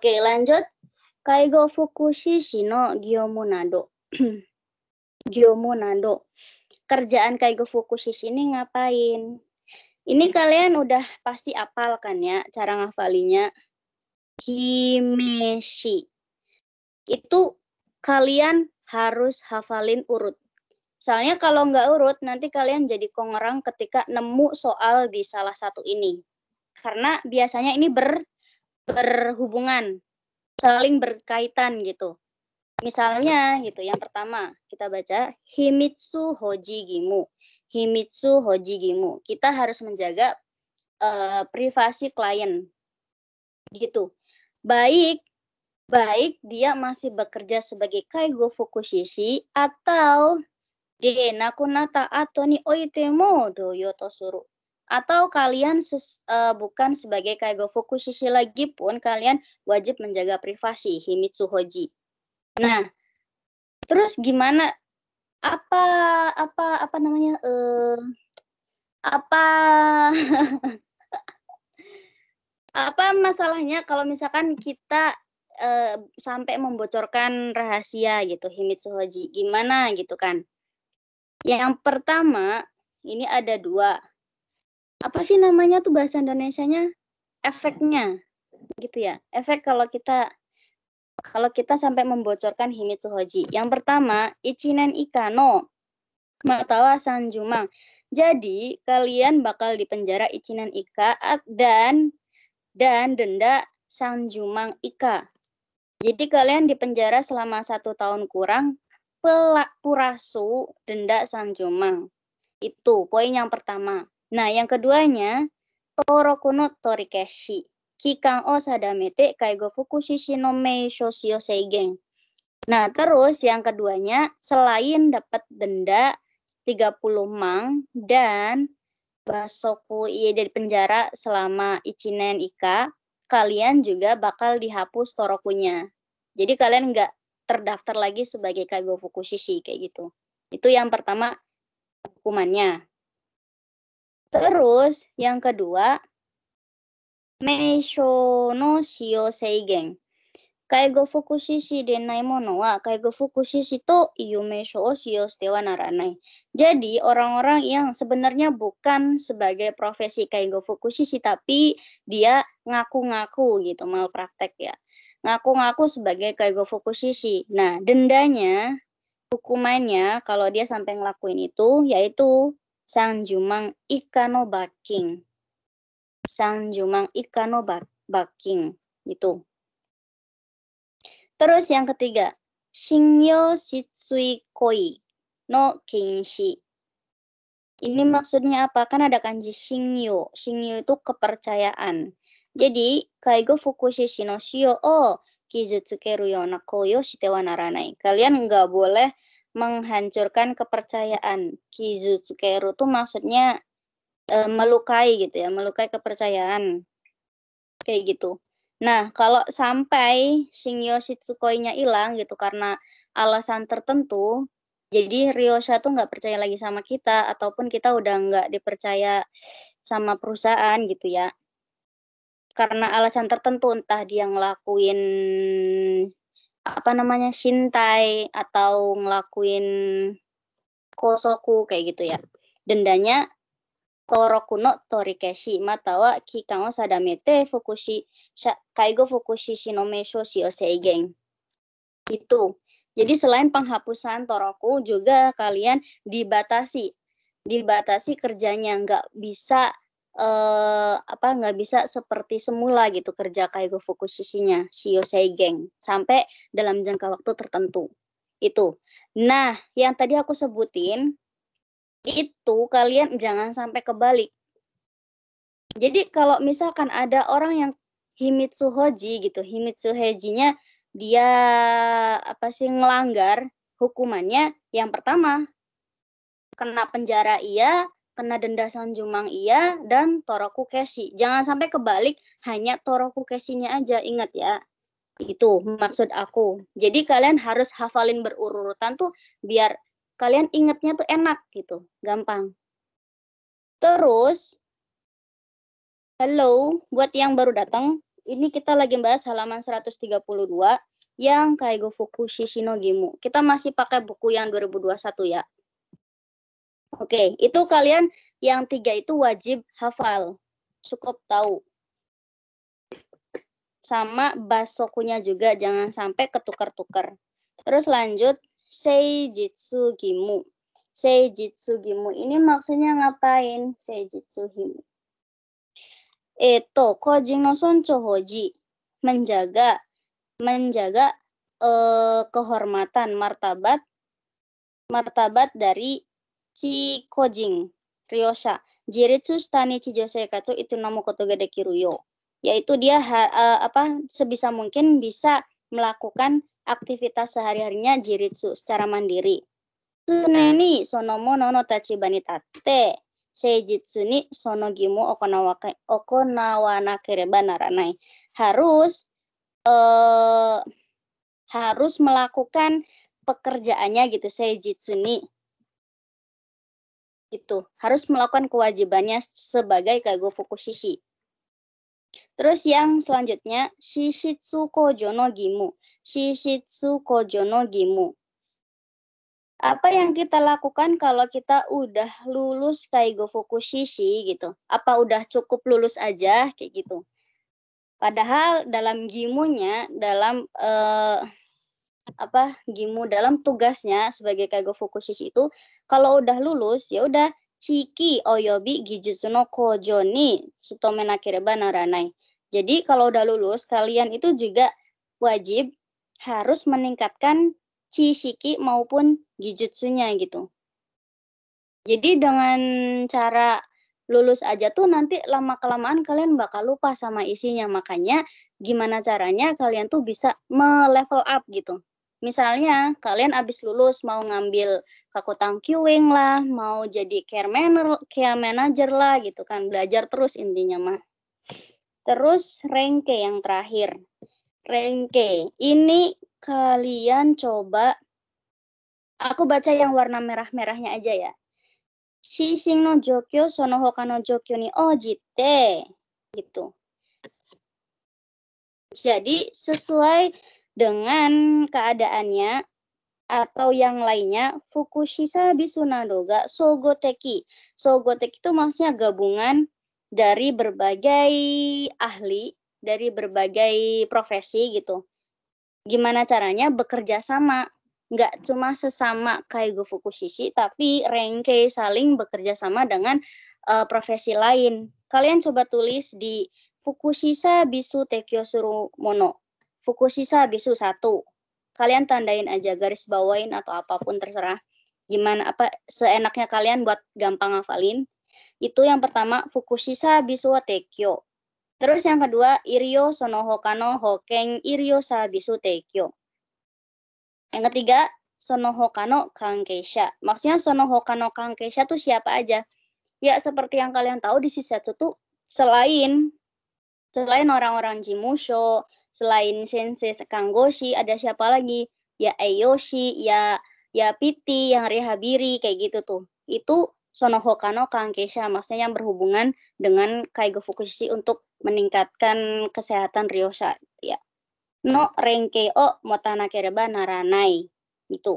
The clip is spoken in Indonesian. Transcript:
Oke, lanjut. Kaigo fukushishi no gyomunado. gyomunado. Kerjaan Kaigo fukushishi ini ngapain? Ini kalian udah pasti apal kan ya cara ngafalinya. Himeshi. Itu kalian harus hafalin urut. Misalnya kalau nggak urut, nanti kalian jadi kongerang ketika nemu soal di salah satu ini. Karena biasanya ini ber, berhubungan, saling berkaitan gitu. Misalnya gitu, yang pertama kita baca Himitsu Hoji Gimu. Himitsu Hoji Gimu. Kita harus menjaga uh, privasi klien. Gitu. Baik baik dia masih bekerja sebagai kaigo fukushishi atau de nakunata atau ni oitemo doyo tosuru atau kalian ses, uh, bukan sebagai kaigo fukushishi lagi pun kalian wajib menjaga privasi himitsu hoji. Nah, terus gimana apa apa apa namanya uh, apa apa masalahnya kalau misalkan kita uh, sampai membocorkan rahasia gitu Himitsu Hoji. Gimana gitu kan? Yang pertama, ini ada dua. Apa sih namanya tuh bahasa Indonesianya? Efeknya. Gitu ya. Efek kalau kita kalau kita sampai membocorkan Himitsu Hoji. Yang pertama, Ichinen Ikano Matawa Sanjumang. Jadi, kalian bakal dipenjara Ichinen Ika dan dan denda Sanjumang Ika. Jadi kalian dipenjara selama satu tahun kurang, pelak purasu, denda sanjumang. Itu poin yang pertama. Nah, yang keduanya, torokuno torikeshi. Kikang o sadamete kaigo fukushishi no mei shosio seigen. Nah, terus yang keduanya, selain dapat denda 30 mang dan basoku iya dari penjara selama ichinen ika, kalian juga bakal dihapus torokunya. Jadi kalian nggak terdaftar lagi sebagai kaigo fukushishi kayak gitu. Itu yang pertama hukumannya. Terus yang kedua, meisho no shio seigen. Kaigo fukushishi denai mono wa kaigo fukushishi to iyo meisho o shio shite naranai. Jadi orang-orang yang sebenarnya bukan sebagai profesi kaigo fukushishi tapi dia ngaku-ngaku gitu mal praktek ya. Ngaku-ngaku sebagai kaigo fukushishi. Nah, dendanya hukumannya kalau dia sampai ngelakuin itu yaitu sang jumang ikano baking. Sang jumang ikano baking itu. Terus yang ketiga, Shinyo Shitsui Koi no Kinshi. Ini maksudnya apa? Kan ada kanji Shinyo. Shinyo itu kepercayaan. Jadi, Kaigo Fukushishi no Shio o kizutsukeru yona koyo shite wa naranai. Kalian nggak boleh menghancurkan kepercayaan. Kizutsukeru itu maksudnya e, melukai gitu ya, melukai kepercayaan. Kayak gitu. Nah, kalau sampai Shingyo Shitsukoi-nya hilang gitu karena alasan tertentu, jadi Ryosha tuh nggak percaya lagi sama kita ataupun kita udah nggak dipercaya sama perusahaan gitu ya. Karena alasan tertentu entah dia ngelakuin apa namanya shintai atau ngelakuin kosoku kayak gitu ya. Dendanya Toroku no torikeshi matawa kikan o sadamete fukushi kaigo fukushi shinome shosio seigen. Itu. Jadi selain penghapusan toroku juga kalian dibatasi dibatasi kerjanya nggak bisa eh, apa nggak bisa seperti semula gitu kerja kaigo fukushishinya shio seigen sampai dalam jangka waktu tertentu itu. Nah, yang tadi aku sebutin itu kalian jangan sampai kebalik. Jadi kalau misalkan ada orang yang Himitsu Hoji gitu, Himitsu Hojinya dia apa sih ngelanggar hukumannya yang pertama kena penjara iya, kena denda sanjumang iya dan toroku kesi. Jangan sampai kebalik hanya toroku kesinya aja ingat ya. Itu maksud aku. Jadi kalian harus hafalin berurutan tuh biar kalian ingetnya tuh enak gitu, gampang. Terus, halo, buat yang baru datang, Ini kita lagi bahas halaman 132 yang Kaigo Fukushi Shinogimu. Kita masih pakai buku yang 2021 ya. Oke, itu kalian yang tiga itu wajib hafal. Cukup tahu. Sama basokunya juga, jangan sampai ketukar-tukar. Terus lanjut, Seijitsu Gimu. Seijitsu Gimu ini maksudnya ngapain? Seijitsu Gimu. Eto, kojing no hoji. Menjaga, menjaga eh, kehormatan, martabat, martabat dari si kojing, ryosha. Jiritsu stani chijo seikatsu itu namo koto ga dekiru yo. Yaitu dia ha, uh, apa sebisa mungkin bisa melakukan aktivitas sehari-harinya jiritsu secara mandiri. Tsuneni sonomo nono tachibani tatte seijitsu ni sono gimu okonawana kereba naranai. Harus uh, harus melakukan pekerjaannya gitu seijitsu ni itu harus melakukan kewajibannya sebagai kaigo fukushishi. Terus yang selanjutnya shishitsu kojo no gimu. Shishitsu kojo no gimu. Apa yang kita lakukan kalau kita udah lulus kaigo fukushishi gitu? Apa udah cukup lulus aja kayak gitu? Padahal dalam gimunya, dalam uh, apa Gimu dalam tugasnya sebagai Kaigo Fukushishi itu kalau udah lulus ya udah Chiki oyobi gijutsu no kojo ni sutome nakireba naranai. Jadi kalau udah lulus kalian itu juga wajib harus meningkatkan Chishiki maupun Gijutsunya gitu. Jadi dengan cara lulus aja tuh nanti lama-kelamaan kalian bakal lupa sama isinya. Makanya gimana caranya kalian tuh bisa me-level up gitu. Misalnya kalian abis lulus mau ngambil kakutang queuing lah, mau jadi care manager, care manager lah gitu kan, belajar terus intinya mah. Terus renke yang terakhir. Renke, ini kalian coba aku baca yang warna merah-merahnya aja ya. Shishin no jokyo sono hoka no jokyo ni ojite gitu. Jadi sesuai dengan keadaannya atau yang lainnya Fukushisa Bisunadoga Sogoteki. Sogoteki itu maksudnya gabungan dari berbagai ahli, dari berbagai profesi gitu. Gimana caranya bekerja sama? Nggak cuma sesama Kaigo Fukushishi, tapi Renke saling bekerja sama dengan uh, profesi lain. Kalian coba tulis di Fukushisa Bisu Tekyo Suru Mono. Fukusisa bisu satu. Kalian tandain aja garis bawain atau apa pun terserah. Gimana apa seenaknya kalian buat gampang ngafalin. Itu yang pertama Fukusisa bisu tekyo. Terus yang kedua Irio Sonohokano Hokeng Irio Sabisu Tekyo. Yang ketiga Sonohokano Kangkeisha. Maksudnya Sonohokano Kangkeisha tuh siapa aja? Ya seperti yang kalian tahu di Shisatsu tuh selain selain orang-orang Jimusho, selain Sensei Kanggoshi ada siapa lagi? Ya Ayoshi ya ya Piti yang Rehabiri kayak gitu tuh. Itu Sonohokano Kankesha maksudnya yang berhubungan dengan Kaigo Fukushi untuk meningkatkan kesehatan Ryosha ya. No renke o motanakereba naranai itu